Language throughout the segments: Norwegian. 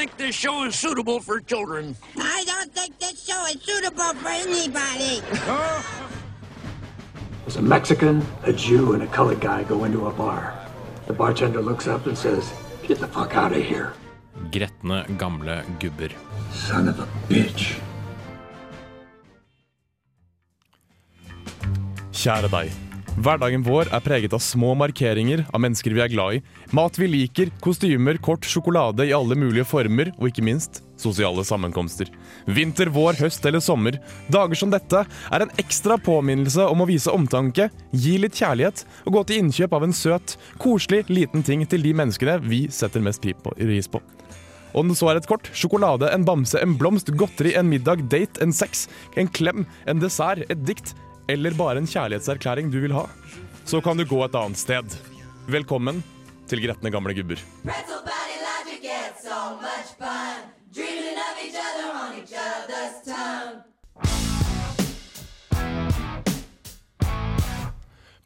think this show is suitable for children. I don't think this show is suitable for anybody. There's a Mexican, a Jew, and a colored guy go into a bar. The bartender looks up and says, Get the fuck out of here, Gretne gamle gubber. son of a bitch. Kjære deg. Hverdagen vår er preget av små markeringer av mennesker vi er glad i, mat vi liker, kostymer, kort, sjokolade i alle mulige former, og ikke minst sosiale sammenkomster. Vinter, vår, høst eller sommer. Dager som dette er en ekstra påminnelse om å vise omtanke, gi litt kjærlighet og gå til innkjøp av en søt, koselig liten ting til de menneskene vi setter mest pris på. Om det så er et kort, sjokolade, en bamse, en blomst, godteri, en middag, date, en sex, en klem, en dessert, et dikt eller bare en kjærlighetserklæring du vil ha, så kan du gå et annet sted. Velkommen til Gretne gamle gubber.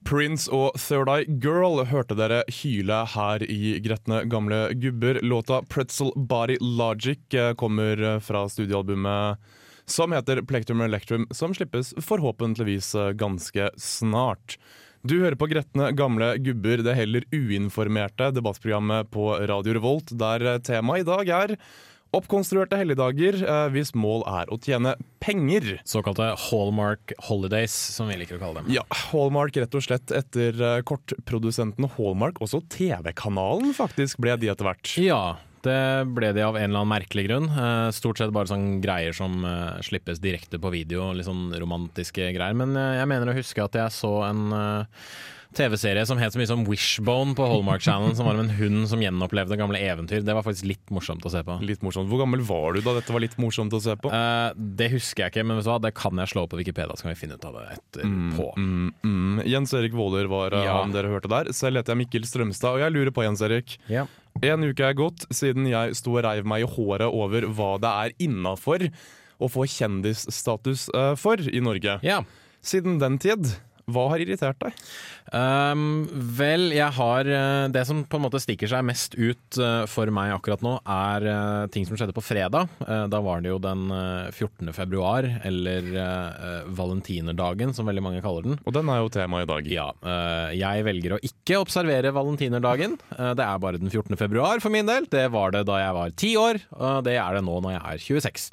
Prince og Third Eye Girl hørte dere hyle her i Gretne gamle gubber. Låta Pretzel Body Logic eh, kommer eh, fra studioalbumet som heter Plectrum Electrum, som slippes forhåpentligvis eh, ganske snart. Du hører på Gretne gamle gubber, det heller uinformerte debattprogrammet på Radio Revolt, der eh, temaet i dag er oppkonstruerte helligdager eh, hvis mål er å tjene penger. Såkalte Hallmark Holidays, som vi liker å kalle dem. Ja, Hallmark rett og slett etter eh, kortprodusenten Hallmark. Også TV-kanalen faktisk ble de etter hvert. Ja, det ble de av en eller annen merkelig grunn. Eh, Stort sett bare sånn greier som eh, slippes direkte på video, litt sånn romantiske greier. Men eh, jeg mener å huske at jeg så en TV-serie som het så mye som Wishbone på Hallmark Channel, som var om en hund som gjenopplevde gamle eventyr. Det var faktisk litt morsomt å se på. Litt morsomt. Hvor gammel var du da dette var litt morsomt å se på? Uh, det husker jeg ikke, men det kan jeg slå opp på Wikipedia, så kan vi finne ut av det etterpå. Mm, mm. Jens Erik Våler var Ja. han dere hørte der. Selv heter jeg Mikkel Strømstad, og jeg lurer på, Jens Erik. Ja. En uke er gått siden jeg sto og reiv meg i håret over hva det er innafor å få kjendisstatus eh, for i Norge. ja. Siden den tid, hva har irritert deg? Um, vel, jeg har eh, Det som på en måte stikker seg mest ut eh, for meg akkurat nå, er eh, ting som skjedde på fredag. Da var det jo den eh, 14. februar, eller uh, valentinerdagen, som veldig mange kaller den. Og den er jo tema i dag. Ja, jeg velger å ikke observere valentinerdagen. Det er bare den 14. februar for min del. Det var det da jeg var ti år, og det er det nå når jeg er 26.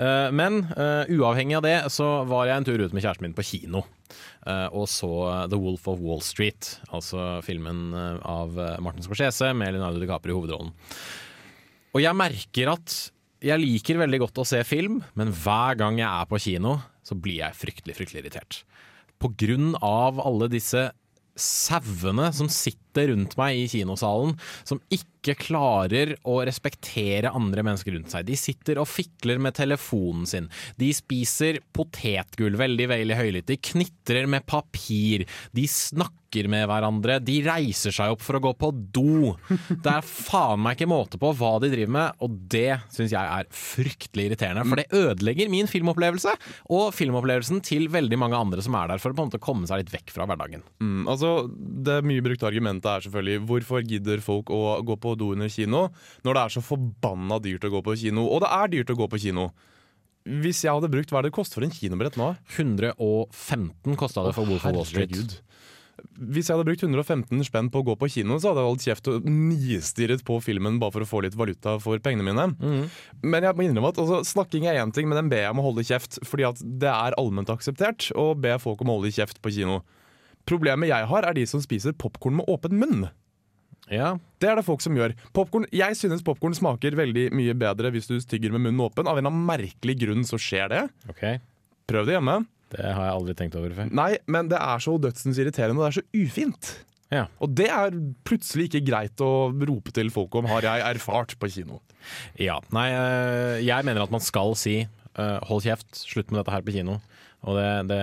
Eh, men uavhengig av det så var jeg en tur ut med kjæresten min på kino. Eh, og så The Wolf of Wall Street, altså filmen eh, av eh, Martin Scorsese med Leonardo DiCaprio i hovedrollen. Og jeg merker at jeg liker veldig godt å se film, men hver gang jeg er på kino, så blir jeg fryktelig, fryktelig irritert. På grunn av alle disse sauene som sitter rundt meg i kinosalen, som ikke klarer å respektere andre mennesker rundt seg. De sitter og fikler med telefonen sin. De spiser potetgull veldig, veldig høylytt. De knitrer med papir. De snakker med hverandre. De reiser seg opp for å gå på do. Det er faen meg ikke måte på hva de driver med, og det syns jeg er fryktelig irriterende. For det ødelegger min filmopplevelse, og filmopplevelsen til veldig mange andre som er der for å på en måte komme seg litt vekk fra hverdagen. Mm, altså, det mye brukte argumentet er selvfølgelig hvorfor gidder folk å gå på do under kino når det er så forbanna dyrt å gå på kino? Og det er dyrt å gå på kino. Hvis jeg hadde brukt hva er det koster for en kinobillett nå? 115 kosta det for Wolf of Wall Street. Herregud. Hvis jeg hadde brukt 115 spenn på å gå på kino, så hadde jeg holdt kjeft og nistirret på filmen bare for å få litt valuta for pengene mine. Mm. Men jeg må innrømme at altså, snakking er én ting, men den ber jeg om å holde kjeft. Fordi at det er allment akseptert å be folk om å holde kjeft på kino. Problemet jeg har, er de som spiser popkorn med åpen munn. Ja, Det er det folk som gjør. Popcorn, jeg synes popkorn smaker veldig mye bedre hvis du tygger med munnen åpen. Av en eller annen merkelig grunn så skjer det. Okay. Prøv det hjemme. Det har jeg aldri tenkt over før. Nei, men det er så dødsens irriterende, og det er så ufint. Ja. Og det er plutselig ikke greit å rope til folk om, har jeg erfart på kino. ja. Nei, eh, jeg mener at man skal si eh, hold kjeft, slutt med dette her på kino. Og det, det,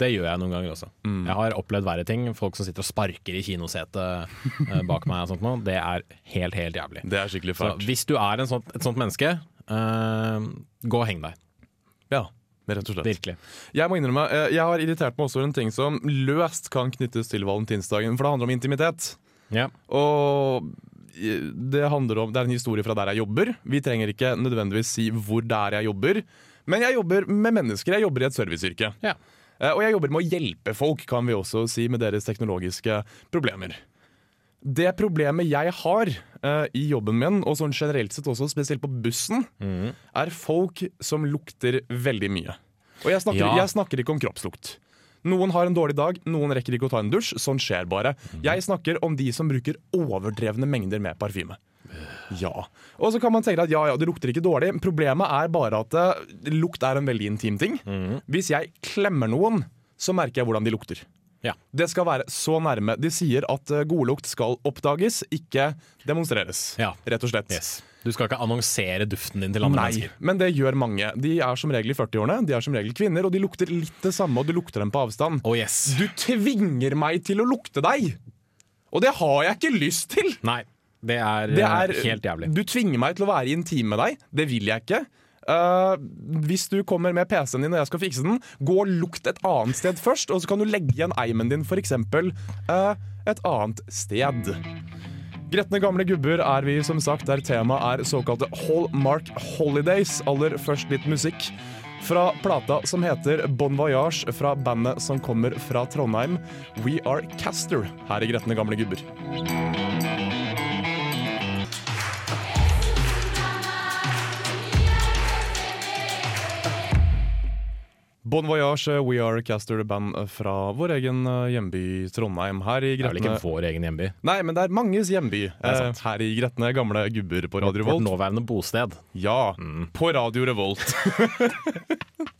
det gjør jeg noen ganger også. Jeg har opplevd verre ting. Folk som sitter og sparker i kinosetet eh, bak meg og sånt. Det er helt, helt jævlig. Det er skikkelig Så hvis du er en sånt, et sånt menneske, uh, gå og heng deg. Ja, rett og slett. Virkelig. Jeg må innrømme, eh, jeg har irritert meg også over en ting som løst kan knyttes til valentinsdagen, for det handler om intimitet. Ja. Og det handler om Det er en historie fra der jeg jobber. Vi trenger ikke nødvendigvis si hvor det er jeg jobber. Men jeg jobber med mennesker. Jeg jobber i et serviceyrke. Ja. Eh, Og jeg jobber med å hjelpe folk, kan vi også si, med deres teknologiske problemer. Det problemet jeg har uh, i jobben min, og sånn generelt sett også, spesielt på bussen, er folk som lukter veldig mye. Og jeg snakker, Ja. jeg snakker ikke om kroppslukt. Noen har en dårlig dag, noen rekker ikke å ta en dusj. Sånn skjer bare. Jeg snakker om de som bruker overdrevne mengder med parfyme. Ja. Og så kan man tenke at ja, ja, det lukter ikke dårlig. Problemet er bare at eh, lukt er en veldig intim ting. Hvis jeg klemmer noen, så merker jeg hvordan de lukter. Ja. Det skal være så nærme. De sier at eh, godlukt skal oppdages, ikke demonstreres. Ja. Rett og slett. Yes. Du skal ikke annonsere duften din til andre Nei, mennesker. men det gjør mange. De er som regel i 40-årene, de er som regel kvinner, og de lukter litt det samme, og du lukter dem på avstand. Oh yes. Du tvinger meg til å lukte deg! Og det har jeg ikke lyst til! Nei, det er, Det eh, er, helt jævlig. Du tvinger meg til å være intim med deg. Det vil jeg ikke. Uh, hvis du kommer med PC-en din og jeg skal fikse den, gå og lukt et annet sted først, og så kan du legge igjen eimen din f.eks. Uh, et annet sted. Gretne gamle gubber er vi som sagt der temaet er såkalte Hallmark Holidays. Aller først litt musikk. Fra plata som heter Bon Voyage fra bandet som kommer fra Trondheim, We Are Caster, her i Gretne gamle gubber. Bon Voyage, We Are Caster, band fra vår egen eh, hjemby Trondheim. Her i Det er vel ikke vår egen hjemby. Nei, men det er manges hjemby. er Eh, her i Gretne gamle gubber på Radio Vårt Revolt. nåværende bosted. Ja, på Radio Revolt.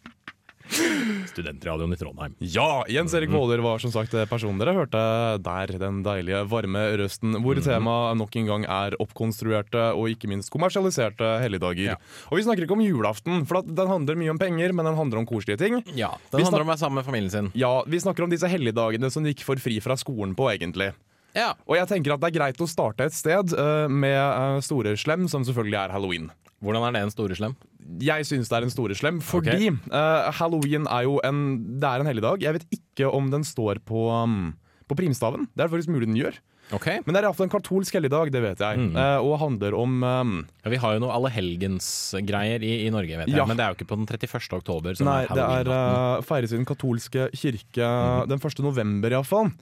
Studentradioen i Trondheim. Ja, Jens Erik Våler var som sagt personen dere hørte der. Den deilige, varme røsten hvor temaet nok en gang er oppkonstruerte og ikke minst kommersialiserte helligdager. Ja. Og vi snakker ikke om julaften, for at den handler mye om penger, men den handler om koselige ting. Ja, Den handler om å være sammen med familien sin. Ja, Vi snakker om disse helligdagene som de ikke får fri fra skolen på, egentlig. Ja. Og jeg tenker at det er greit å starte et sted uh, med uh, store slem, som selvfølgelig er halloween. Hvordan er det en store slem? Jeg syns det er en store slem, fordi eh, halloween er jo en Det er en helligdag. Jeg vet ikke om den står på, um, på primstaven. Det er faktisk mulig den gjør. Okay. Men det er iallfall en katolsk helligdag, det vet jeg. Eh, og handler om um, ja, Vi har jo noe allehelgensgreier i, i Norge, vet jeg. Ja. Men det er jo ikke på den 31. oktober. Som Nei, er det er uh, feires i den katolske kirke den 1. november, iallfall.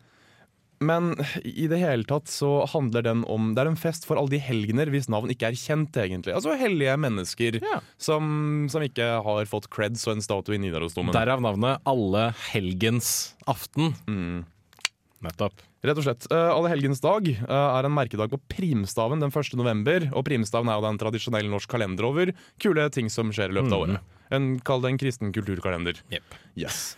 Men i det hele tatt så handler den om Det er en fest for alle de helgener hvis navn ikke er kjent, egentlig. Altså hellige mennesker Ja. som, som ikke har fått creds og en statue i Nidarosdomen. Derav navnet Alle helgens aften. Mm. Nettopp. Rett og slett. Uh, Alle helgens dag uh, er en merkedag på primstaven den 1. november. Og primstaven er jo den en tradisjonell norsk kalender over kule ting som skjer i løpet av året. En, Kall det en kristen kulturkalender. Yep. Yes.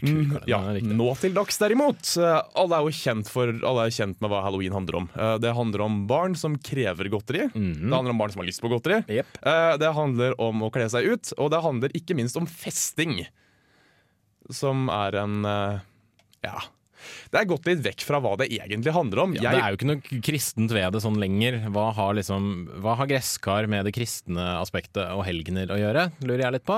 Kulturkalender, Ja. Nå til dags derimot. Eh, Alle er jo kjent, for, alle er kjent med hva halloween handler om. Eh, Det handler om barn som krever godteri. Det handler om barn som har lyst på godteri. Jepp. Eh, Det handler om å kle seg ut, og det handler ikke minst om festing. Som er en Ja. Det er gått litt vekk fra hva det egentlig handler om. Ja, det er jo ikke noe kristent ved det sånn lenger. Hva har, liksom, hva har gresskar med det kristne aspektet og helgener å gjøre, lurer jeg litt på.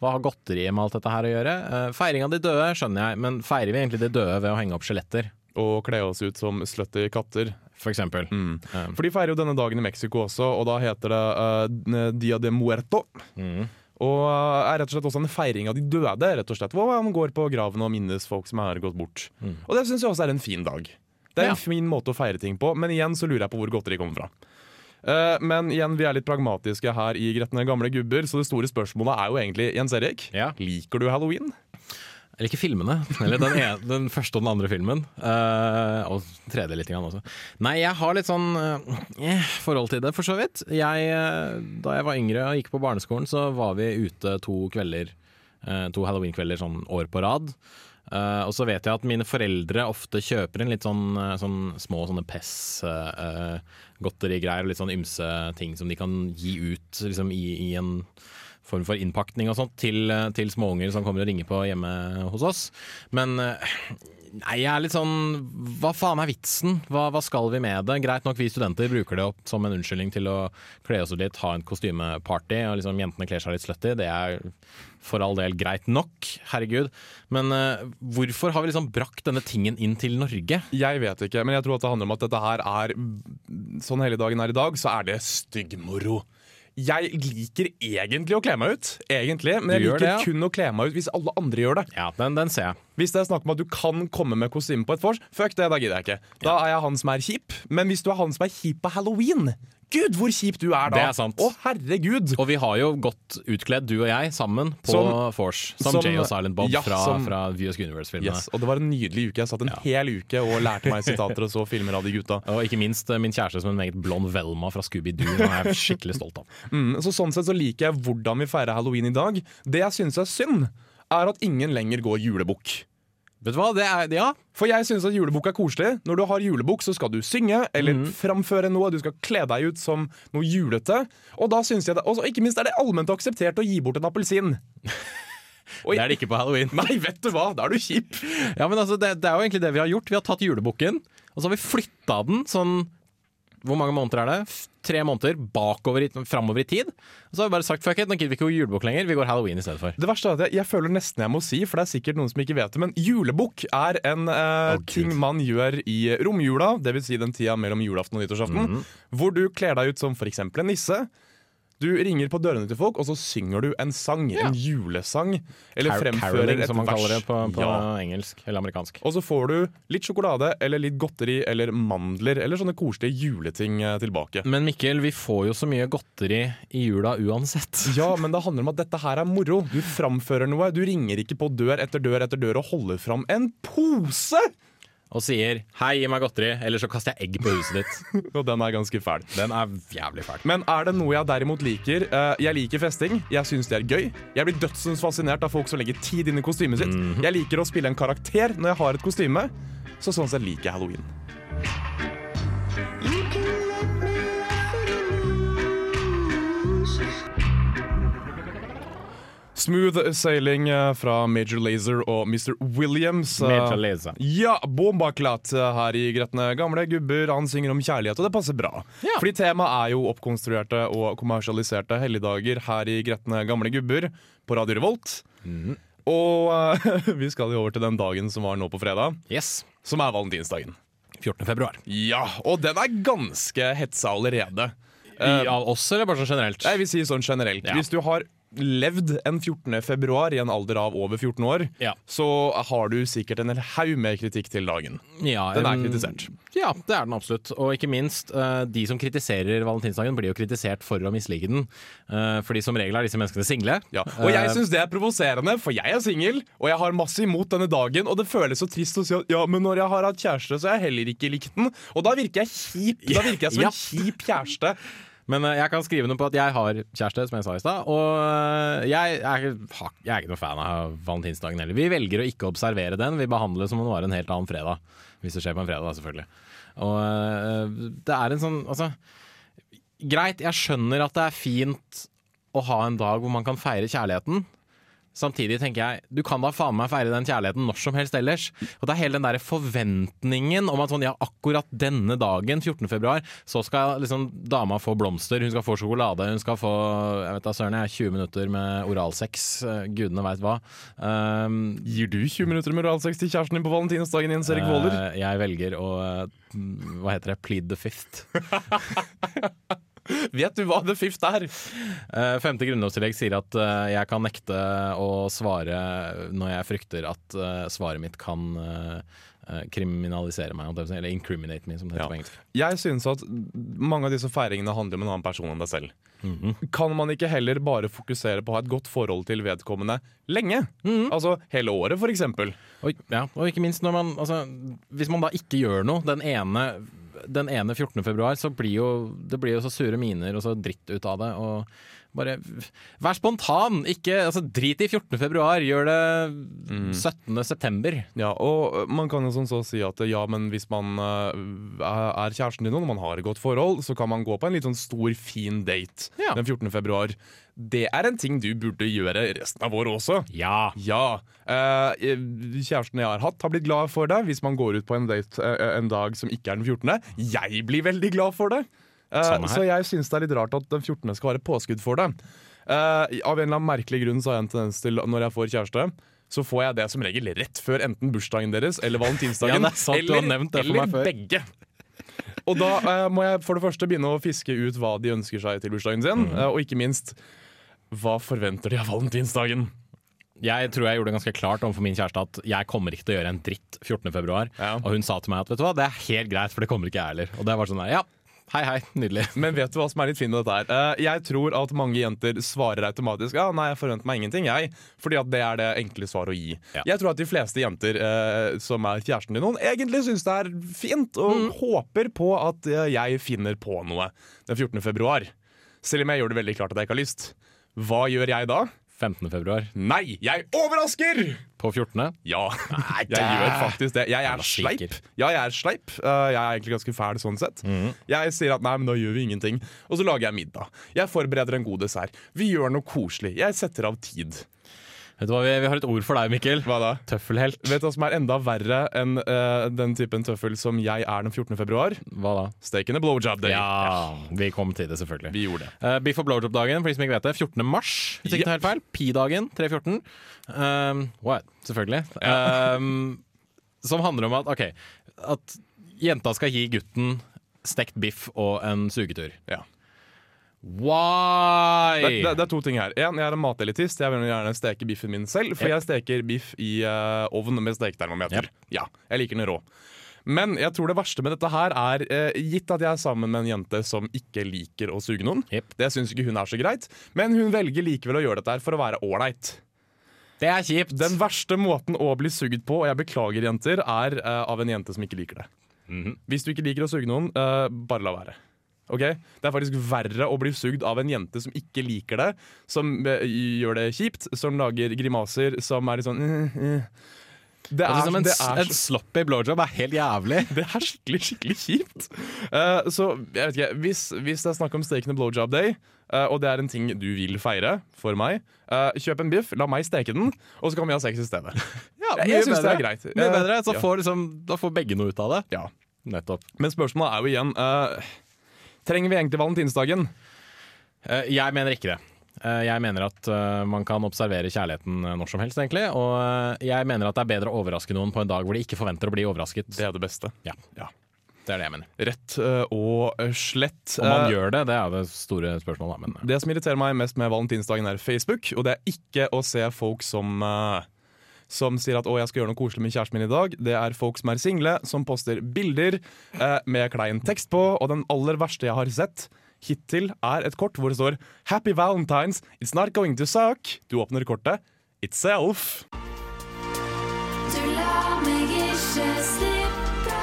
Hva har godteri med alt dette her å gjøre? Eh, feiring av de døde skjønner jeg, men feirer vi egentlig de døde ved å henge opp skjeletter, Og kle oss ut som slutty katter. for eksempel? Mm. Um, For de feirer jo denne dagen i Mexico også, og da heter det uh, Dia de Muerto. mm. Og eh, er rett og slett også en feiring av de døde, rett og slett, hvor man går på graven og minnes folk som er gått bort. Og det syns jeg også er en fin dag. Det er Ja. en fin måte å feire ting på, men igjen så lurer jeg på hvor godteri kommer fra. Eh, men igjen, vi er litt pragmatiske her i Gretne gamle gubber, så det store spørsmålet er jo egentlig, Jens Erik, Ja. liker du halloween? Jeg liker filmene. Eller den, ene, den første og den andre filmen. Uh, og tredje litt grann også. Nei, jeg har litt sånn uh, forhold til det, for så vidt. Jeg, da jeg var yngre og gikk på barneskolen, så var vi ute to kvelder. to halloween-kvelder sånn år på rad. Eh, og så vet jeg at mine foreldre ofte kjøper inn litt sånn, eh, sånn små sånne Pess-godterigreier og litt sånn ymse ting som de kan gi ut liksom, i, i en form for innpakning og sånt til, eh, til småunger som kommer og ringer på hjemme hos oss. Men eh, Nei, jeg er litt sånn Hva faen er vitsen? Hva, hva skal vi med det? Greit nok, vi studenter bruker det opp som en unnskyldning til å kle oss ut litt, ha en kostymeparty, og liksom jentene kler seg litt slutty. Det er for all del greit nok, herregud. Men uh, hvorfor har vi liksom brakt denne tingen inn til Norge? Jeg vet ikke, men jeg tror at det handler om at dette her er Sånn hele dagen er i dag, så er det styggmoro. Jeg liker egentlig å kle meg ut, egentlig, men jeg liker det, ja. kun å kle meg ut hvis alle andre gjør det. Ja, den, den ser jeg. Hvis det er snakk om at du kan komme med kostyme på et vors, fuck det, da gidder jeg ikke. Da er jeg han som er kjip. Men hvis du er han som er kjip på halloween, gud hvor kjip du er da! Det er sant. Å herregud! Og vi har jo gått utkledd, du og jeg, sammen på Som- Force. Som, som- Jay og Silent Bob ja, fra, som- fra VS Universe-filmene. Yes, og det var en nydelig uke. Jeg satt en Ja. hel uke og lærte meg sitater og så filmer av de gutta. Og ikke minst eh, min kjæreste som en meget blond Velma fra Scooby-Doo. Den er jeg skikkelig stolt av. Mm, så sånn sett så liker jeg hvordan vi feirer halloween i dag. Det jeg syns er synd, er at ingen lenger går julebukk. Vet du hva, det er Ja, For jeg syns at julebukk er koselig. Når du har julebukk, så skal du synge eller mm. framføre noe. Du skal kle deg ut som noe julete. Og da synes jeg det, og ikke minst er det allment akseptert å gi bort en appelsin. Oi. det er det ikke på halloween. Nei, vet du hva, da er du kjip! Ja, men altså, det, det er jo egentlig det vi har gjort. Vi har tatt julebukken, og så har vi flytta den sånn Hvor mange måneder er det? Tre måneder bakover i, framover i tid. Og så har vi bare sagt fuck it, nå gidder vi ikke julebukk lenger, vi går halloween i stedet for. Det verste er at jeg, jeg føler nesten jeg må si, for det er sikkert noen som ikke vet det, men julebukk er en eh, oh, ting man gjør i romjula, dvs. Si den tida mellom julaften og nyttårsaften, Mhm. hvor du kler deg ut som f.eks. en nisse. Du ringer på dørene til folk, og så synger du en sang. En julesang. Eller Car- fremfører caroling, et som man vers. kaller det på, på Ja. engelsk eller amerikansk. Og så får du litt sjokolade eller litt godteri eller mandler eller sånne koselige juleting eh, tilbake. Men Mikkel, vi får jo så mye godteri i jula uansett. Ja, men det handler om at dette her er moro. Du framfører noe. Du ringer ikke på dør etter dør etter dør og holder fram en pose! Og sier 'hei, gi meg godteri', eller så kaster jeg egg på huset ditt. Og den er ganske fæl. Den er jævlig fæl. Men er det noe jeg derimot liker? Uh, jeg liker festing. Jeg syns det er gøy. Jeg blir dødsens fascinert av folk som legger tid inn i kostymet sitt. Jeg liker å spille en karakter når jeg har et kostyme. Så sånn sett liker jeg halloween. Smooth sailing eh, fra Major Lazer og Mr. Williams. eh, Major Lazer. Ja, bombaklat her i Gretne gamle gubber. Han synger om kjærlighet, og det passer bra. Ja. Fordi temaet er jo oppkonstruerte og kommersialiserte helligdager her i Gretne gamle gubber på Radio Revolt. Mm. Og uh, vi skal jo over til den dagen som var nå på fredag, Yes. som er valentinsdagen. 14. februar. Ja, og den er ganske hetsa allerede. I, av oss, eller bare sånn generelt? Jeg vil si sånn generelt. Ja. Hvis du har levd en 14. februar i en alder av over 14 år, Ja. så har du sikkert en hel haug med kritikk til dagen. Ja, Den er kritisert. Ja, det er den absolutt. Og ikke minst, eh, de som kritiserer valentinsdagen, blir jo kritisert for å mislike den. Eh, fordi som regel er disse menneskene single. Ja. Og jeg Eh, syns det er provoserende, for jeg er singel, og jeg har masse imot denne dagen, og det føles så trist å si at ja, men når jeg har hatt kjæreste, så har jeg heller ikke likt den. Og da virker jeg kjip. Da virker jeg som en kjip kjæreste. Men eh, jeg kan skrive noe på at jeg har kjæreste, som jeg sa i stad. Og eh, jeg er, jeg er ikke noen fan av valentinsdagen heller. Vi velger å ikke observere den. Vi behandler det som om det var en helt annen fredag. Hvis det skjer på en fredag, da, selvfølgelig. Og eh, det er en sånn Altså, greit, jeg skjønner at det er fint å ha en dag hvor man kan feire kjærligheten. Samtidig tenker jeg, du kan da faen meg feire den kjærligheten når som helst ellers. Og det er hele den der forventningen om at sånn, ja, akkurat denne dagen, 14. februar, så skal liksom dama få blomster, hun skal få sjokolade, hun skal få jeg vet da søren, jeg, 20 minutter med oralsex, eh, gudene veit hva. Um, Gir du 20 minutter med oralsex til kjæresten din på valentinsdagen, Jens Erik Våler? Uh, jeg velger å eh, hva heter det, plead the fifth. Vet du hva the fifth er? Eh, femte grunnlovstillegg sier at eh, jeg kan nekte å svare når jeg frykter at eh, svaret mitt kan kriminalisere meg, eller incriminate me, som det heter Ja. på engelsk. Jeg synes at mange av disse feiringene handler om en annen person enn deg selv. Kan man ikke heller bare fokusere på å ha et godt forhold til vedkommende lenge? Altså hele året, for eksempel. Og, ja, og ikke minst når man altså, Hvis man da ikke gjør noe den ene, den ene 14. februar, så blir jo det blir jo så sure miner og så dritt ut av det. Og bare vær spontan! Ikke, altså, drit i 14. februar, gjør det Mm. 17. september. Ja, og man kan jo sånn så si at ja, men hvis man øh, er kjæresten din og man har et godt forhold, så kan man gå på en litt sånn stor, fin date Ja. den 14. februar. Det er en ting du burde gjøre resten av året også. Ja. Ja. eh, kjæresten jeg har hatt, har blitt glad for deg hvis man går ut på en date eh, en dag som ikke er den 14. Jeg blir veldig glad for det. Eh, så jeg syns det er litt rart at den 14. skal være påskudd for det. Uh, av en eller annen merkelig grunn så har jeg en tendens til når jeg får kjæreste, så får jeg det som regel rett før enten bursdagen deres eller valentinsdagen. Ja, er sant, for eller begge. Og da uh, må jeg for det første begynne å fiske ut hva de ønsker seg til bursdagen sin, Mm. og ikke minst hva forventer de av valentinsdagen. Jeg tror jeg gjorde det ganske klart overfor min kjæreste at jeg kommer ikke til å gjøre en dritt 14. februar. Ja. Og hun sa til meg at vet du hva, det er helt greit, for det kommer ikke jeg heller. Og det var sånn der, ja, hei hei, nydelig. Men vet du hva som er litt fint med dette her? Eh, jeg tror at mange jenter svarer automatisk Ja, nei, jeg forventer meg ingenting, jeg. Fordi at det er det enkle svaret å gi. Ja. Jeg tror at de fleste jenter eh, som er kjæresten til noen, egentlig syns det er fint, og Mm. håper på at eh, jeg finner på noe den 14. februar. Selv om jeg gjør det veldig klart at jeg ikke har lyst. Hva gjør jeg da? 15. februar Nei, jeg overrasker! på 14. Ja, jeg gjør faktisk det. Jeg er sleip. Ja, jeg er sleip. Uh, jeg er egentlig ganske fæl sånn sett. Jeg sier at nei, men da gjør vi ingenting. Og så lager jeg middag. Jeg forbereder en god dessert. Vi gjør noe koselig. Jeg setter av tid. Vet du hva, vi, vi har et ord for deg, Mikkel. Hva da? Tøffelhelt. Vet du hva som er enda verre enn uh, den typen tøffel som jeg er den 14. februar? Hva da? Steak and a blowjob day. Ja, vi kom til det, selvfølgelig. Vi gjorde det. Uh, Biff og blowjob-dagen, for de som ikke vet det. 14. mars, hvis ikke Yep. helt feil. Pi-dagen, 314. Um, what? Selvfølgelig. Um, som handler om at OK, at jenta skal gi gutten stekt biff og en sugetur. Ja. Why? Det, det, det er to ting her. En, jeg er en matelitist. Jeg vil gjerne steke biffen min selv. For Yep. jeg steker biff i uh, ovn med steketermometer. Yep. Ja, jeg liker den rå. Men jeg tror det verste med dette her er eh, gitt at jeg er sammen med en jente som ikke liker å suge noen. Yep. Det syns ikke hun er så greit, men hun velger likevel å gjøre dette her for å være ålreit. Det er kjipt. Den verste måten å bli sugd på, og jeg beklager jenter, er eh, av en jente som ikke liker det. Mhm. Hvis du ikke liker å suge noen, eh, bare la være. Ok? Det er faktisk verre å bli sugd av en jente som ikke liker det, som eh, gjør det kjipt, som lager grimaser, som er litt sånn uh, uh. Det Altså, som en, det er en sloppy blowjob er helt jævlig. det er skikkelig skikkelig kjipt. Uh, så jeg vet ikke, hvis, hvis det er snakk om stekende blowjob day, uh, og det er en ting du vil feire for meg, uh, kjøp en biff, la meg steke den, og så kan vi ha sex i stedet. Ja, Jeg- jeg synes det er greit. Mye bedre, så ja. får liksom, Da får begge noe ut av det. Ja. Nettopp. Men spørsmålet er jo igjen eh, Trenger vi egentlig valentinsdagen? Eh, Jeg mener ikke det. Eh, Jeg mener at eh, man kan observere kjærligheten når som helst, egentlig. Og jeg mener at det er bedre å overraske noen på en dag hvor de ikke forventer å bli overrasket. Det er det beste. Ja, Ja. det er det jeg mener. Rett og slett. Om man gjør det, det er det store spørsmålet. da, Men ja. Det som irriterer meg mest med valentinsdagen, er Facebook. Og det er ikke å se folk som eh, som sier at 'å, jeg skal gjøre noe koselig med kjæresten min i dag'. Det er folk som er single, som poster bilder eh, med klein tekst på. Og den aller verste jeg har sett hittil, er et kort hvor det står 'Happy Valentines, it's not going to suck'. Du åpner kortet. Itself. Du lar meg ikke slippe.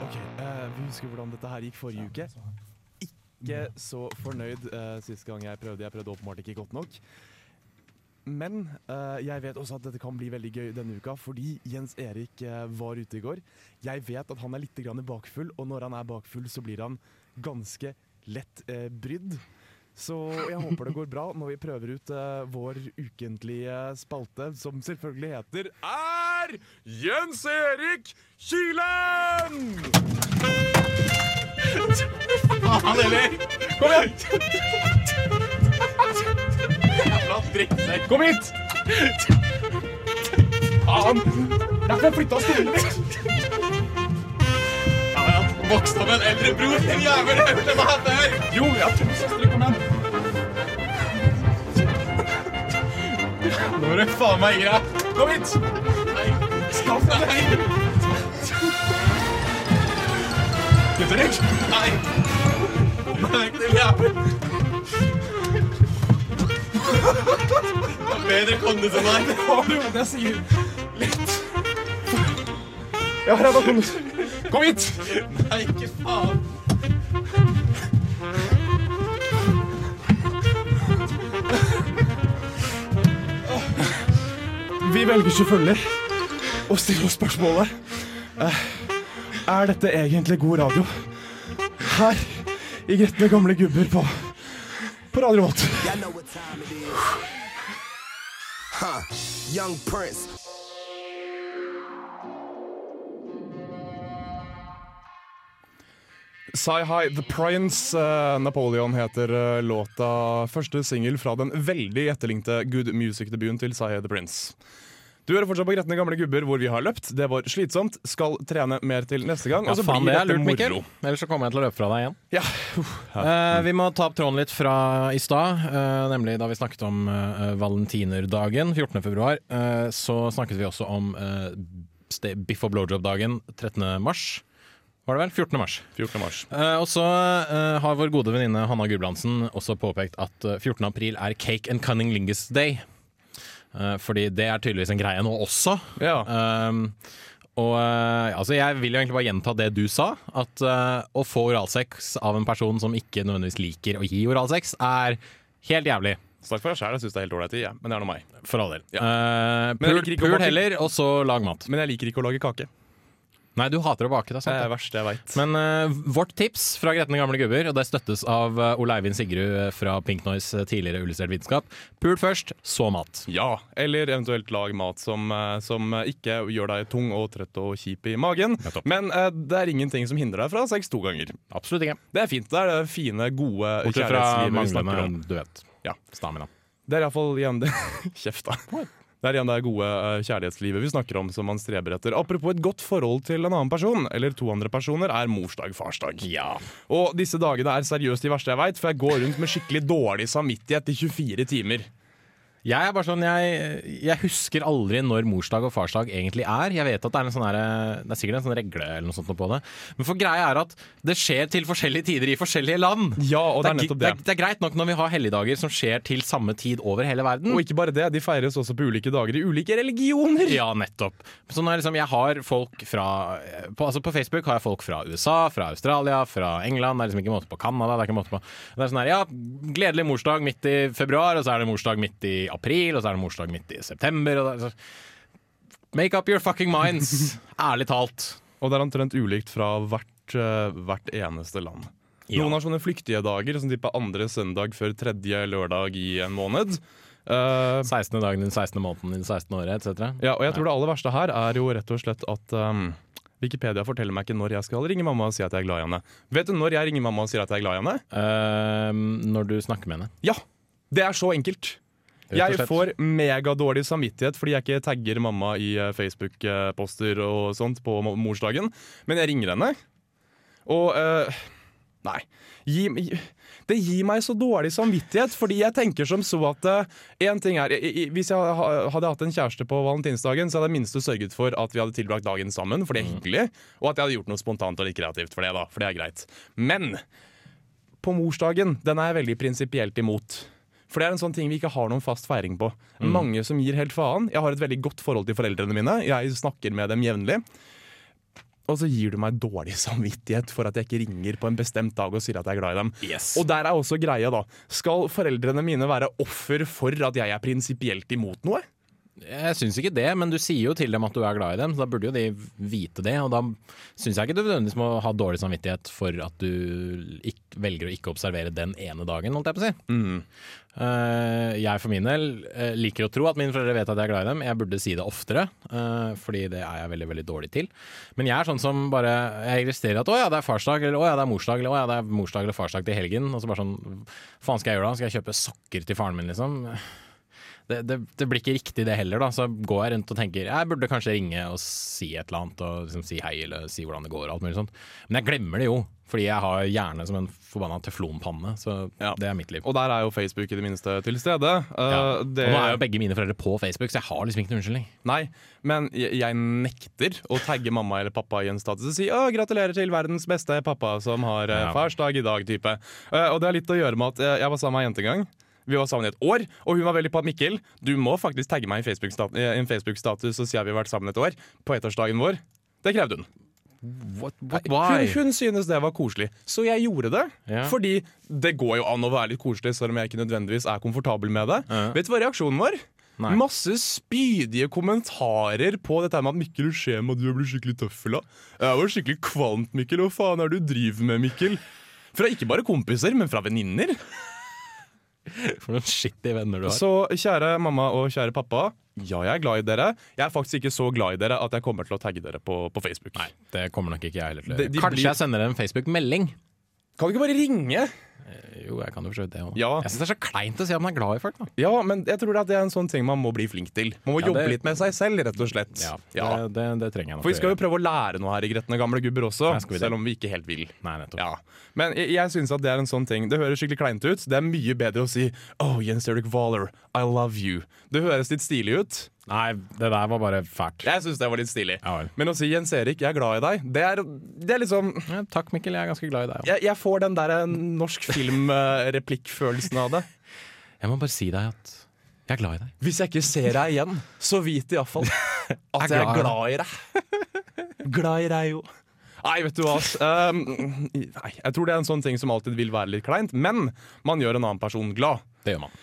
Ok, eh, Vi husker hvordan dette her gikk forrige uke. Ikke så fornøyd uh, sist gang jeg prøvde. Jeg prøvde åpenbart ikke godt nok. Men uh, jeg vet også at dette kan bli veldig gøy denne uka, fordi Jens Erik uh, var ute i går. Jeg vet at han er litt bakfull, og når han er bakfull, så blir han ganske lett uh, brydd. Så jeg håper det går bra når vi prøver ut vår ukentlige spalte, som selvfølgelig heter Er Jens Erik Kilen! Faen heller! Kom igjen! Jævla drittsekk. Kom hit! Faen! Derfor jeg flytta stolen min. Ja, ja. Vokst opp med en eldre bror. Din jævel, jeg hørte meg før. Jo, jeg har to søstre. Kom igjen. Nå er du faen meg greit! Kom hit! Nei. Skaff deg. Nei. Gutter, Nei. Kom deg vekk, din jævel. Bedre kondis enn meg. Det var det jeg sier litt. Ja, her er Thomas. Kom hit! Nei, ikke faen. Vi velger selvfølgelig å stille oss spørsmålet eh, Er dette egentlig god radio? Her i Gretne gamle gubber på, på Radio Volt. Huh. Young Prince. Say Hi, The Prince. eh, Napoleon heter eh, låta. Første singel fra den veldig etterlengte Good Music-debuten til Hi, The Prince. Du hører fortsatt på Gretne gamle gubber hvor vi har løpt. Det var slitsomt. Skal trene mer til neste gang. Ja, og så faen, blir det er lurt, Mikkel. Ellers så kommer jeg til å løpe fra deg igjen. Ja. Uh, vi må ta opp tråden litt fra i stad, uh, nemlig da vi snakket om uh, valentinerdagen 14. februar. Eh, så snakket vi også om eh, biff og blowjob-dagen 13. mars. Var det vel? 14. mars. 14. mars. Uh, og så uh, har vår gode venninne Hanna Gulbrandsen også påpekt at eh, 14. april er Cake and Cunning Lingus Day. Eh, fordi det er tydeligvis en greie nå også. Ja. Um, og eh, altså Jeg vil jo egentlig bare gjenta det du sa. At uh, å få oralsex av en person som ikke nødvendigvis liker å gi oralsex, er helt jævlig. Snakk for deg sjæl, jeg syns det er helt ålreit, ja. men det er nå meg. For all del. Ja. Uh, pul pul heller, og så lag mat. Men jeg liker ikke å lage kake. Nei, du hater å bake. Det er sant. er det det. verst, jeg vet. Men uh, vårt tips fra Gretne gamle gubber, og det støttes av uh, Ole Eivind Sigrud eh, fra Pink Noise, tidligere Illustrert vitenskap. Pul først, så mat. Ja, eller eventuelt lag mat som, som ikke gjør deg tung og trøtt og kjip i magen. Ja, Men uh, det er ingenting som hindrer deg fra sex to ganger. Absolutt ikke. Det er fint. Det er det fine, gode Bortsett fra kjærlighetslivet vi snakker om. manglende, du vet, Ja. stamina. Det er iallfall igjen det Kjeft, da. Det er igjen det gode eh, kjærlighetslivet vi snakker om som man streber etter. Apropos et godt forhold til en annen person, eller to andre personer, er morsdag, farsdag. Ja. Og disse dagene er seriøst de verste jeg veit, for jeg går rundt med skikkelig dårlig samvittighet i 24 timer. Jeg er bare sånn, jeg, jeg husker aldri når morsdag og farsdag egentlig er. Jeg vet at det er, en sånn her, det er sikkert en sånn regle eller noe sånt på det. Men for greia er at det skjer til forskjellige tider i forskjellige land. Ja, og det er nettopp det, det. er, det er greit nok når vi har helligdager som skjer til samme tid over hele verden. Og ikke bare det, de feires også på ulike dager i ulike religioner. Ja, nettopp. Så når liksom, jeg har folk fra på, altså på Facebook har jeg folk fra USA, fra Australia, fra England. Det er liksom ikke måte på Canada. Det er ikke måte på Det er sånn her, ja, Gledelig morsdag midt i februar, og så er det morsdag midt i april, og så er det morsdag midt i september. Er make up your fucking minds, ærlig talt. Og det er omtrent ulikt fra hvert, eh, hvert eneste land. Ja. Noen har sånne flyktige dager, som type andre søndag før tredje lørdag i en måned. Uh, 16. dagen i den 16. måneden det 16. året, etc. ja, og jeg tror det aller verste her er jo rett og slett at um, Wikipedia forteller meg ikke når jeg skal ringe mamma og si at jeg er glad i henne. Vet du når jeg ringer mamma og sier at jeg er glad i henne? Uh, når du snakker med henne. Ja! Det er så enkelt. Jeg får megadårlig samvittighet fordi jeg ikke tagger mamma i eh, Facebook-poster og sånt på morsdagen, men jeg ringer henne. Og uh, Nei. Gi, det gir meg så dårlig samvittighet, fordi jeg tenker som så at én ting er Hvis jeg hadde hatt en kjæreste på valentinsdagen, så hadde jeg minst sørget for at vi hadde tilbrakt dagen sammen, for det er hyggelig, og at jeg hadde gjort noe spontant og litt kreativt for det, da, for det er greit. Men på morsdagen, den er jeg veldig prinsipielt imot. For det er en sånn ting vi ikke har noen fast feiring på. Mange som gir helt faen. Jeg har et veldig godt forhold til foreldrene mine. Jeg snakker med dem jevnlig. Og så gir du meg dårlig samvittighet for at jeg ikke ringer på en bestemt dag og sier at jeg er glad i dem. Yes. Og der er også greia, da. Skal foreldrene mine være offer for at jeg er prinsipielt imot noe? Jeg syns ikke det, men du sier jo til dem at du er glad i dem, så da burde jo de vite det. Og da syns jeg ikke du nødvendigvis må ha dårlig samvittighet for at du ikke, velger å ikke observere den ene dagen, holdt jeg på å si. Eh, jeg for min del uh, liker å tro at mine foreldre vet at jeg er glad i dem. Jeg burde si det oftere, uh, fordi det er jeg veldig veldig dårlig til. Men jeg er sånn som bare Jeg registrerer at å ja, det er farsdag, eller å ja, det er morsdag, eller å ja, det er morsdag eller farsdag til helgen. Og så bare sånn faen skal jeg gjøre da? Skal jeg kjøpe sokker til faren min, liksom? Det, det, det blir ikke riktig det heller, da. Så går jeg rundt og tenker jeg burde kanskje ringe og si et eller annet, og liksom si hei eller si hvordan det går og alt mulig sånt. Men jeg glemmer det jo, fordi jeg har hjerne som en forbanna teflonpanne. Så Ja. det er mitt liv. Og der er jo Facebook i det minste til stede. Uh, Ja. det, Og nå er jo begge mine foreldre på Facebook, så jeg har liksom ikke noen unnskyldning. Nei, men jeg, jeg nekter å tagge mamma eller pappa i en status og si å, 'gratulerer til verdens beste pappa som har eh, Ja. farsdag i dag', type. Uh, og det har litt å gjøre med at jeg, jeg var sammen med ei jente en gang. Vi var sammen i et år, og hun var veldig på at Mikkel, du må faktisk tagge meg i en Facebook-status og si at vi har vært sammen et år. På ettårsdagen vår. Det krevde hun. What, what, Hun, hun synes det var koselig, så jeg gjorde det. Yeah. Fordi det går jo an å være litt koselig selv om jeg ikke nødvendigvis er komfortabel med det. Ja. Vet du hva reaksjonen var? Nei. Masse spydige kommentarer på dette med at Mikkel Skjem og du blir skikkelig tøffel av. Jeg var skikkelig kvant, Mikkel. Hva faen er det du driver med, Mikkel? Fra ikke bare kompiser, men fra venninner. For noen skittige venner du har. Så kjære mamma og kjære pappa, ja, jeg er glad i dere. Jeg er faktisk ikke så glad i dere at jeg kommer til å tagge dere på, på Facebook. Nei, det kommer nok ikke jeg heller til å gjøre. Kanskje blir- jeg sender en Facebook-melding. Kan du ikke bare ringe? Jo, jeg kan jo forsøke det òg. Ja. Jeg syns det er så kleint å si at man er glad i folk. da Ja, men jeg tror det er en sånn ting man må bli flink til. Man må Ja, jobbe det- litt med seg selv, rett og slett. Ja, Ja. Det, det, det trenger jeg nok For vi skal jo prøve å lære noe her i Gretne gamle gubber også, selv om vi ikke helt vil. Nei. Men jeg, jeg synes at det er en sånn ting Det høres skikkelig kleint ut. Det er mye bedre å si Oh, Jens Erik Waller, I love you. Det høres litt stilig ut. Nei, det der var bare fælt. Jeg syns det var litt stilig. Ja. Men å si Jens Erik, jeg er glad i deg, det er, det er liksom Ja, takk, Mikkel. Jeg er ganske glad i deg. Jeg, jeg får den der eh, norsk film-replikkfølelsen av det. Jeg må bare si deg at jeg er glad i deg. Hvis jeg ikke ser deg igjen, så vit iallfall at Jeg er glad i deg. Glad i deg, jo. Nei, vet du hva. Um, nei, jeg tror det er en sånn ting som alltid vil være litt kleint, men man gjør en annen person glad. Det gjør man.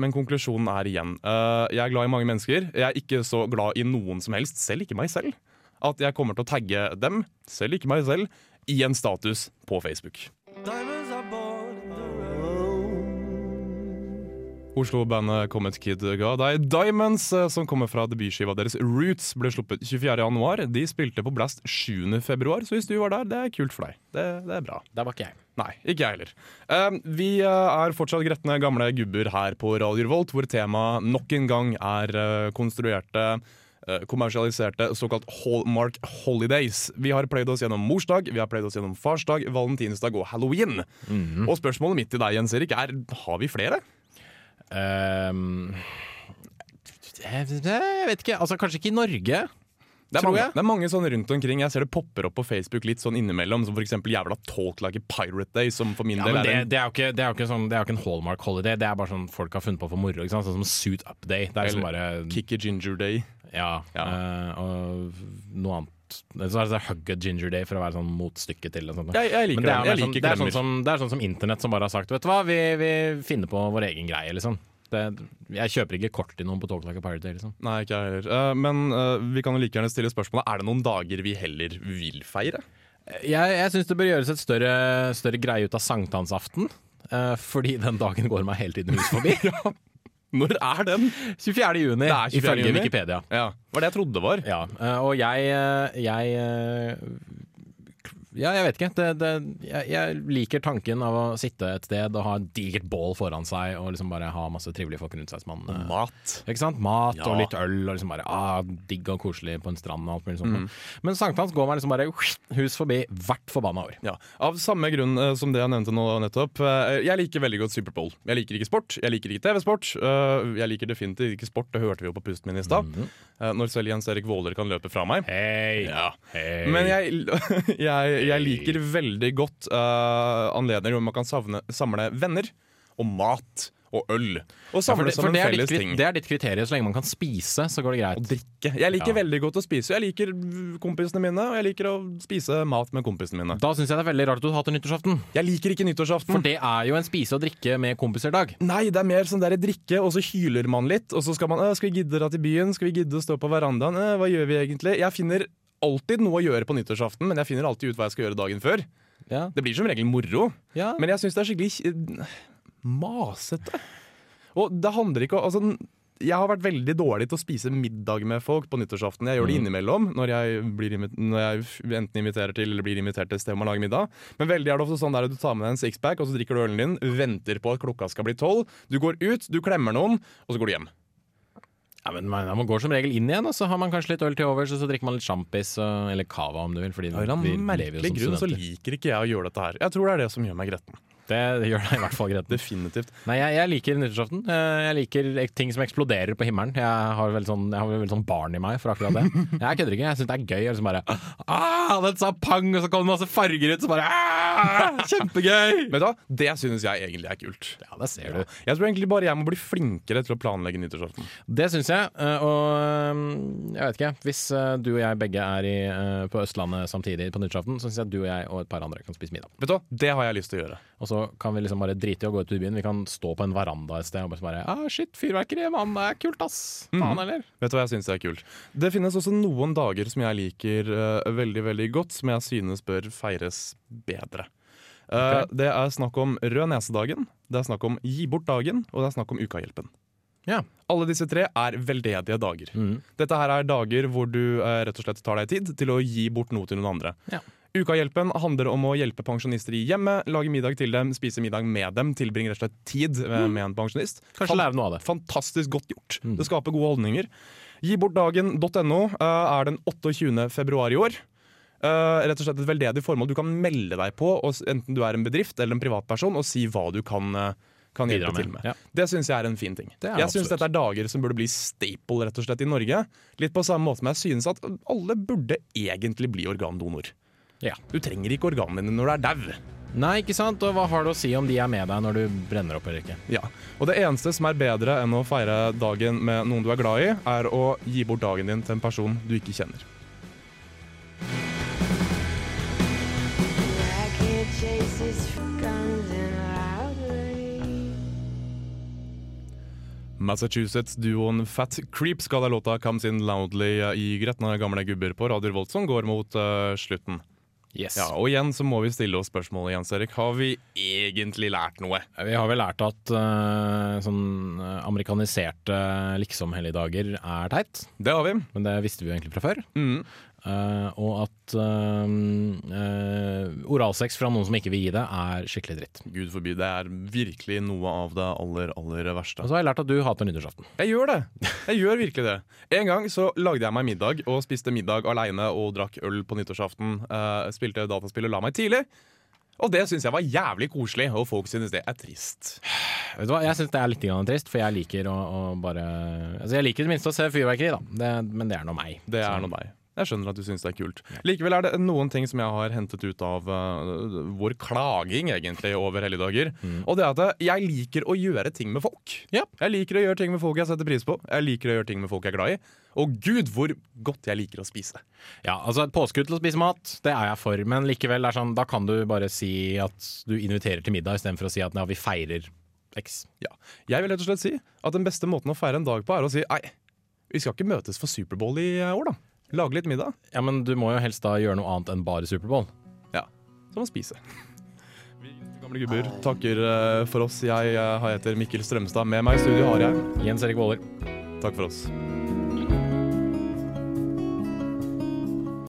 Men konklusjonen er igjen uh, Jeg er glad i mange mennesker. Jeg er ikke så glad i noen som helst, selv ikke meg selv. At jeg kommer til å tagge dem, selv ikke meg selv, i en status på Facebook. Oslo-bandet Comet Kid ga deg Diamonds, eh, som kommer fra debutskiva deres Roots. Ble sluppet 24.1. De spilte på Blast 7.2, så hvis du var der, det er kult for deg. Det, det er bra. Der var ikke jeg. Nei, ikke jeg heller. Uh, vi eh, er fortsatt gretne gamle gubber her på Radio Revolt, hvor temaet nok en gang er uh, konstruerte kommersialiserte såkalt Hallmark Holidays. Vi har pløyd oss gjennom morsdag, vi har pløyd oss gjennom farsdag, valentinsdag og halloween. Og spørsmålet mitt til deg, Jens Erik, er har vi flere? Ehm, jeg vet ikke. Altså, kanskje ikke i Norge. Det er, mange, det er mange sånne rundt omkring. Jeg ser det popper opp på Facebook litt sånn innimellom, som eksempel jævla Talk a Pirate Day, som for min Ja, del er det, en det, er jo ikke, det, er jo ikke sånn, det er jo ikke en Hallmark holiday. Det er bare sånn folk har funnet på for moro. Ikke sant? Sånn som Suit Up Day. Det er liksom bare Kick a Ginger Day. Ja. Ja. eh, og noe annet. Så er det Hug a Ginger Day for å være sånn motstykke til det. Sånt. Jeg, jeg liker Men det er. Jeg sånn, liker det, er sånn som, det er sånn som internett som bare har sagt Vet du hva, vi, vi finner på vår egen greie, liksom. Det, jeg kjøper ikke kort til noen på Talk Like a Pirate liksom. Nei, ikke jeg heller. Uh, men uh, vi kan jo like gjerne stille spørsmålet Er det noen dager vi heller vil feire? Jeg, jeg syns det bør gjøres et større, større greie ut av sankthansaften. Uh, fordi den dagen går meg hele tiden hus forbi. Når er den? 24. juni, Det er 24. ifølge juni. Wikipedia. Ja, var det jeg trodde det var. Ja, eh, og jeg, eh, jeg eh, Ja, jeg vet ikke. Det, det, jeg, jeg liker tanken av å sitte et sted og ha et digert bål foran seg og liksom bare ha masse trivelige folk rundt seg. Som man, eh, Mat. ikke sant? Mat Ja. og litt øl og liksom bare ah, digg og koselig på en strand og alt mulig sånt. Mm. Men sankthans går meg liksom bare hus forbi hvert forbanna år. Ja, Av samme grunn uh, som det jeg nevnte nå nettopp. Uh, jeg liker veldig godt Superbowl. Jeg liker ikke sport, jeg liker ikke TV-sport. Uh, jeg liker definitivt ikke sport, det hørte vi jo på pusten min i stad. Eh, når selv Jens Erik Våler kan løpe fra meg. Hei! Ja. Hei! Men jeg, jeg, jeg liker veldig godt uh, anledninger hvor man kan savne, samle venner og mat og øl. Og Ja, for samle det, som en det, er ditt, felles ting. det er ditt kriterium. Så lenge man kan spise, så går det Og greit. drikke. Jeg liker Ja. veldig godt å spise. Jeg liker kompisene mine, og jeg liker å spise mat med kompisene mine. Da syns jeg det er veldig rart at du hater nyttårsaften. Jeg liker ikke nyttårsaften. For det er jo en spise og drikke med kompiser-dag. Nei, det er mer sånn der drikke, og så hyler man litt. Og så skal man Skal vi gidde dra til byen? Skal vi gidde å stå på verandaen? «Øh, Hva gjør vi egentlig? Jeg finner alltid noe å gjøre på nyttårsaften, men jeg finner alltid ut hva jeg skal gjøre dagen før. Ja. Det blir som regel moro, Ja. men jeg syns det er skikkelig eh, masete. Og det handler ikke om altså, Jeg har vært veldig dårlig til å spise middag med folk på nyttårsaften. Jeg gjør det innimellom, når jeg, blir når jeg enten inviterer til eller blir invitert til et sted man lager middag. Men veldig er det ofte sånn der at du tar med deg en sixpack, og så drikker du ølen din, venter på at klokka skal bli tolv. Du går ut, du klemmer noen, og så går du hjem. Ja, men man, man går som regel inn igjen, og så har man kanskje litt øl til overs, og så drikker man litt sjampis eller cava om du vil. Fordi Av en eller vi annen lever jo merkelig grunn så liker ikke jeg å gjøre dette her. Jeg tror det er det som gjør meg gretten. Det gjør deg i hvert fall greit. Definitivt. Nei, jeg, jeg liker nyttårsaften. Eh, Jeg liker ting som eksploderer på himmelen. Jeg har vel sånn, jeg har vel sånn barn i meg for akkurat det. Jeg kødder ikke. Jeg syns det er gøy. Liksom bare ah, den sa pang, og så kom det masse farger ut, så bare ah! Kjempegøy! Vet du hva? Det synes jeg egentlig er kult. Ja, det ser du. Jeg tror egentlig bare jeg må bli flinkere til å planlegge nyttårsaften. Det syns jeg. eh, Og eh, jeg vet ikke, hvis eh, du og jeg begge er i, på Østlandet samtidig på nyttårsaften, så syns jeg du og jeg og et par andre kan spise middag. Vet du hva? Det har jeg lyst til å gjøre. Og så kan vi liksom bare drite i å gå ut i byen. Vi kan stå på en veranda et sted og bare ah, Shit, fyrverkeri, mann, det er kult, ass. Faen heller. Vet du hva jeg synes er kult? Det finnes også noen dager som jeg liker uh, veldig veldig godt, som jeg synes bør feires bedre. Eh, Det er snakk om Rød nesedagen, det er snakk om Gi bort-dagen, og det er snakk om Ukahjelpen. Ja. Alle disse tre er veldedige dager. Mm. Dette her er dager hvor du eh, rett og slett tar deg tid til å gi bort noe til noen andre. Ja. Ukahjelpen handler om å hjelpe pensjonister i hjemmet, lage middag til dem, spise middag med dem, tilbringe rett og slett tid eh, med en pensjonist. Mm. Kanskje lære noe av det. Mm. Fantastisk godt gjort. Det skaper gode holdninger. Gibortdagen.no uh, er den 28. februar i år. Eh, rett og slett et veldedig formål. Du kan melde deg på, og, enten du er en bedrift eller en privatperson, og si hva du kan, eh, kan hjelpe hjelpe til med, med. ja. Det syns jeg er en fin ting. Det jeg syns dette er dager som burde bli staple rett og slett i Norge. Litt på samme måte som jeg synes at alle burde egentlig bli organdonor. Ja. Du trenger ikke organene dine når du er dau. Nei, ikke sant? Og hva har det å si om de er med deg når du brenner opp eller ikke? Ja. Og det eneste som er bedre enn å feire dagen med noen du er glad i, er å gi bort dagen din til en person du ikke kjenner. Massachusetts-duoen Fat Creep skal ha låta 'Comes In Loudly' i Gretne gamle gubber på Radio Volt som går mot uh, slutten. Yes. Ja, Og igjen så må vi stille oss spørsmålet, Jens Erik. Har vi egentlig lært noe? Vi har vel lært at uh, sånn eh, amerikaniserte liksom-helligdager er teit, Det har vi. men det visste vi jo egentlig fra før. Mm. Eh, og at uh, uh, oralsex fra noen som ikke vil gi det, er skikkelig dritt. Gud forby, det er virkelig noe av det aller, aller verste. Og så har jeg lært at du hater nyttårsaften. Jeg gjør det! Jeg gjør virkelig det. En gang så lagde jeg meg middag og spiste middag aleine og drakk øl på nyttårsaften. spilte dataspill og la meg tidlig. Og det syns jeg var jævlig koselig, og folk synes det er trist. Vet du hva, Jeg syns det er litt trist, for jeg liker å, å bare Altså Jeg liker i det minste å se fyrverkeri, da. Det, men det er nå meg. Det er nå meg. Jeg skjønner at du syns det er kult. Likevel er det noen ting som jeg har hentet ut av uh, vår klaging egentlig over helligdager. Og det er at eh, jeg liker å gjøre ting med folk. Ja. Jeg liker å gjøre ting med folk jeg setter pris på. Jeg liker å gjøre ting med folk jeg er glad i. Og gud, hvor godt jeg liker å spise. Ja, altså Et påskudd til å spise mat, det er jeg for. Men likevel, er sånn, da kan du bare si at du inviterer til middag istedenfor å si at ja, vi feirer X. Ja. Jeg vil rett og slett si at den beste måten å feire en dag på, er å si nei, vi skal ikke møtes for Superbowl i eh, år, da. Lage litt middag. Ja, Men du må jo helst da gjøre noe annet enn bare Superbowl. Ja. Som å spise. Vi gamle gubber takker eh, for oss. Jeg eh, heter Mikkel Strømstad. Med meg i studio har jeg Jens Erik Våler. Takk for oss.